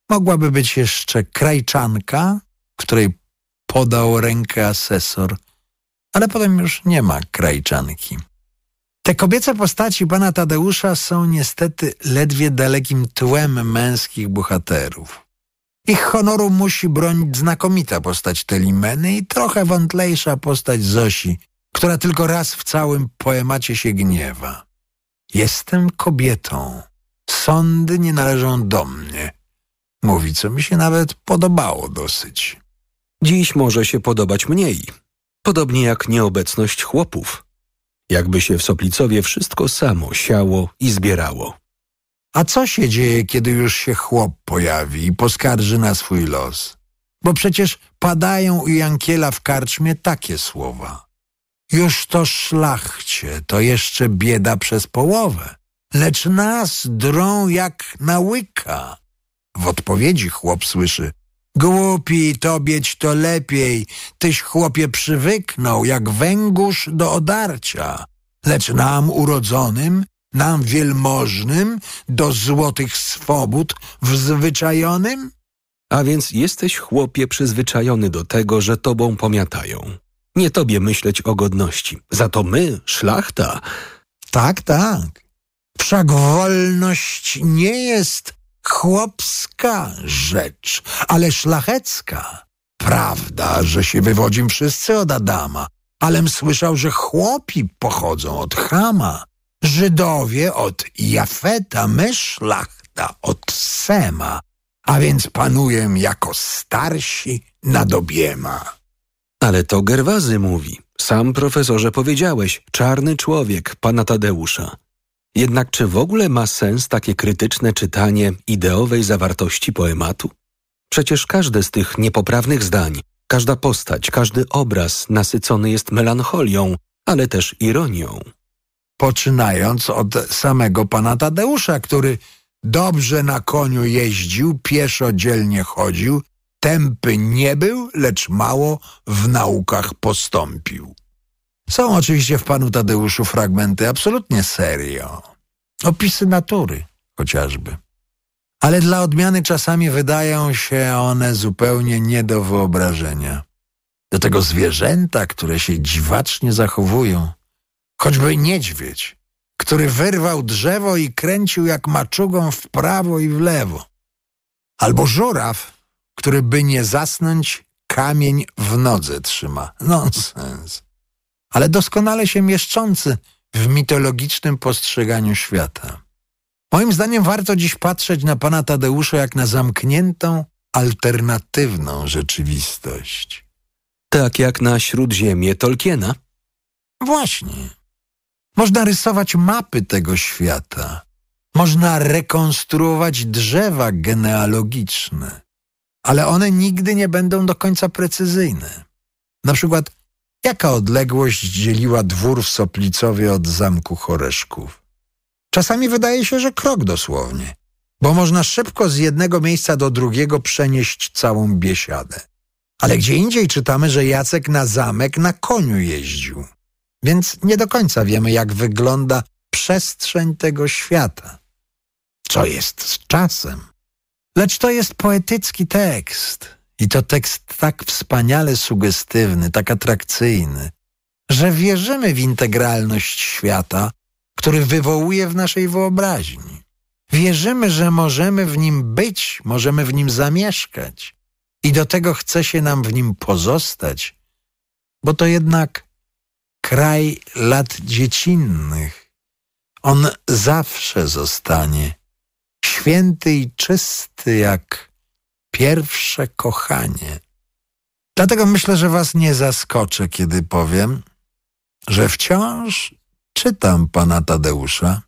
Mogłaby być jeszcze krajczanka, której podał rękę asesor, ale potem już nie ma krajczanki. Te kobiece postaci pana Tadeusza są niestety ledwie dalekim tłem męskich bohaterów. Ich honoru musi bronić znakomita postać Telimeny i trochę wątlejsza postać Zosi, która tylko raz w całym poemacie się gniewa. Jestem kobietą. Sądy nie należą do mnie. Mówi, co mi się nawet podobało dosyć. Dziś może się podobać mniej. Podobnie jak nieobecność chłopów. Jakby się w Soplicowie wszystko samo siało i zbierało. A co się dzieje, kiedy już się chłop pojawi i poskarży na swój los? Bo przecież padają u Jankiela w karczmie takie słowa. Już to szlachcie, to jeszcze bieda przez połowę, lecz nas drą jak na łyka. W odpowiedzi chłop słyszy, Głupi, tobieć to lepiej, tyś chłopie przywyknął, jak węgórz do odarcia. Lecz nam urodzonym, nam wielmożnym, do złotych swobód wzwyczajonym? A więc jesteś, chłopie, przyzwyczajony do tego, że tobą pomiatają. Nie tobie myśleć o godności. Za to my, szlachta... Tak, tak. Wszak wolność nie jest chłopska rzecz, ale szlachecka. Prawda, że się wywodzim wszyscy od Adama, alem słyszał, że chłopi pochodzą od Chama, Żydowie od Jafeta, my szlachta od Sema, a więc panuję jako starsi nad obiema. Ale to Gerwazy mówi. Sam profesorze powiedziałeś, czarny człowiek pana Tadeusza. Jednak czy w ogóle ma sens takie krytyczne czytanie ideowej zawartości poematu? Przecież każde z tych niepoprawnych zdań, każda postać, każdy obraz nasycony jest melancholią, ale też ironią. Poczynając od samego pana Tadeusza, który dobrze na koniu jeździł, pieszo dzielnie chodził, tępy nie był, lecz mało w naukach postąpił. Są oczywiście w panu Tadeuszu fragmenty absolutnie serio. Opisy natury chociażby. Ale dla odmiany czasami wydają się one zupełnie nie do wyobrażenia. Do tego zwierzęta, które się dziwacznie zachowują. Choćby niedźwiedź, który wyrwał drzewo i kręcił jak maczugą w prawo i w lewo. Albo żuraw, który by nie zasnąć, kamień w nodze trzyma. Nonsens ale doskonale się mieszczący w mitologicznym postrzeganiu świata. Moim zdaniem warto dziś patrzeć na pana Tadeusza jak na zamkniętą, alternatywną rzeczywistość. Tak jak na Śródziemie Tolkiena? Właśnie. Można rysować mapy tego świata. Można rekonstruować drzewa genealogiczne. Ale one nigdy nie będą do końca precyzyjne. Na przykład Jaka odległość dzieliła dwór w Soplicowie od zamku Choreszków? Czasami wydaje się, że krok dosłownie, bo można szybko z jednego miejsca do drugiego przenieść całą biesiadę. Ale gdzie indziej czytamy, że Jacek na zamek na koniu jeździł. Więc nie do końca wiemy, jak wygląda przestrzeń tego świata. Co jest z czasem? Lecz to jest poetycki tekst – i to tekst tak wspaniale sugestywny, tak atrakcyjny, że wierzymy w integralność świata, który wywołuje w naszej wyobraźni. Wierzymy, że możemy w nim być, możemy w nim zamieszkać i do tego chce się nam w nim pozostać, bo to jednak kraj lat dziecinnych. On zawsze zostanie święty i czysty jak pierwsze kochanie. Dlatego myślę, że was nie zaskoczę, kiedy powiem, że wciąż czytam pana Tadeusza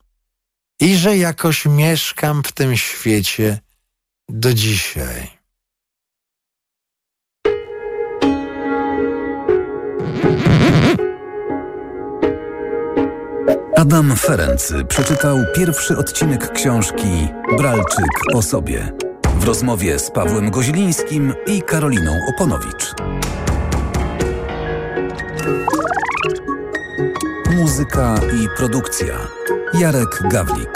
i że jakoś mieszkam w tym świecie do dzisiaj. Adam Ferency przeczytał pierwszy odcinek książki Bralczyk o sobie w rozmowie z Pawłem Goźlińskim i Karoliną Oponowicz. Muzyka i produkcja Jarek Gawlik.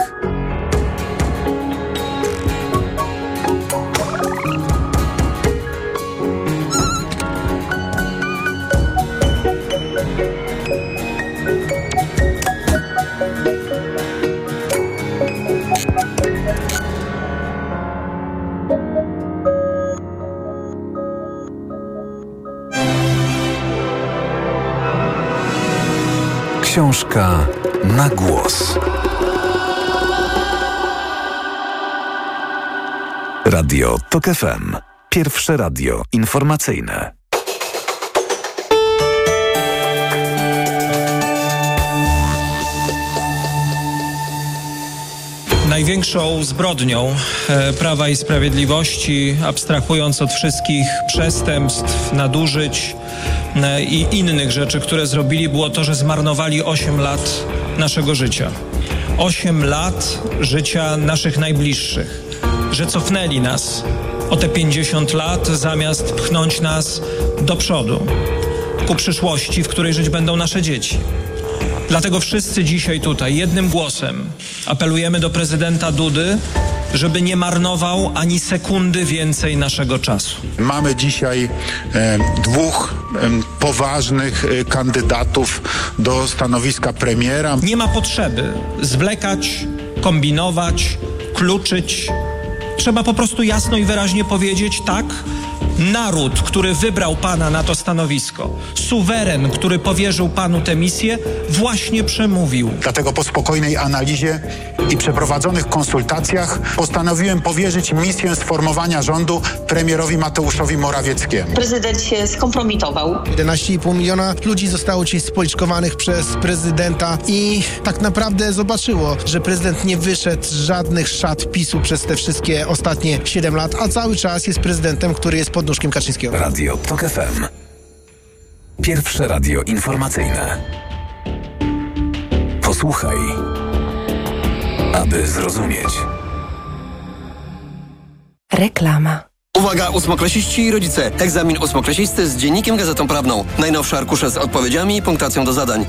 Książka na głos. Radio TOK FM. Pierwsze radio informacyjne. Największą zbrodnią e, Prawa i Sprawiedliwości, abstrahując od wszystkich przestępstw, nadużyć, i innych rzeczy, które zrobili, było to, że zmarnowali 8 lat naszego życia. 8 lat życia naszych najbliższych, że cofnęli nas o te 50 lat, zamiast pchnąć nas do przodu, ku przyszłości, w której żyć będą nasze dzieci. Dlatego wszyscy dzisiaj tutaj jednym głosem apelujemy do prezydenta Dudy, żeby nie marnował ani sekundy więcej naszego czasu. Mamy dzisiaj e, dwóch e, poważnych e, kandydatów do stanowiska premiera. Nie ma potrzeby zwlekać, kombinować, kluczyć. Trzeba po prostu jasno i wyraźnie powiedzieć tak. Naród, który wybrał pana na to stanowisko, suweren, który powierzył panu tę misję, właśnie przemówił. Dlatego po spokojnej analizie i przeprowadzonych konsultacjach postanowiłem powierzyć misję sformowania rządu premierowi Mateuszowi Morawieckiemu. Prezydent się skompromitował. 11,5 miliona ludzi zostało ci spoliczkowanych przez prezydenta i tak naprawdę zobaczyło, że prezydent nie wyszedł z żadnych szat PiSu przez te wszystkie ostatnie 7 lat, a cały czas jest prezydentem, który jest pod nóżkiem Kaczyńskiego. Radio TOK FM. Pierwsze radio informacyjne. Posłuchaj, aby zrozumieć. Reklama. Uwaga, ósmoklasiści i rodzice. Egzamin ósmoklasisty z dziennikiem Gazetą Prawną. Najnowsze arkusze z odpowiedziami i punktacją do zadań.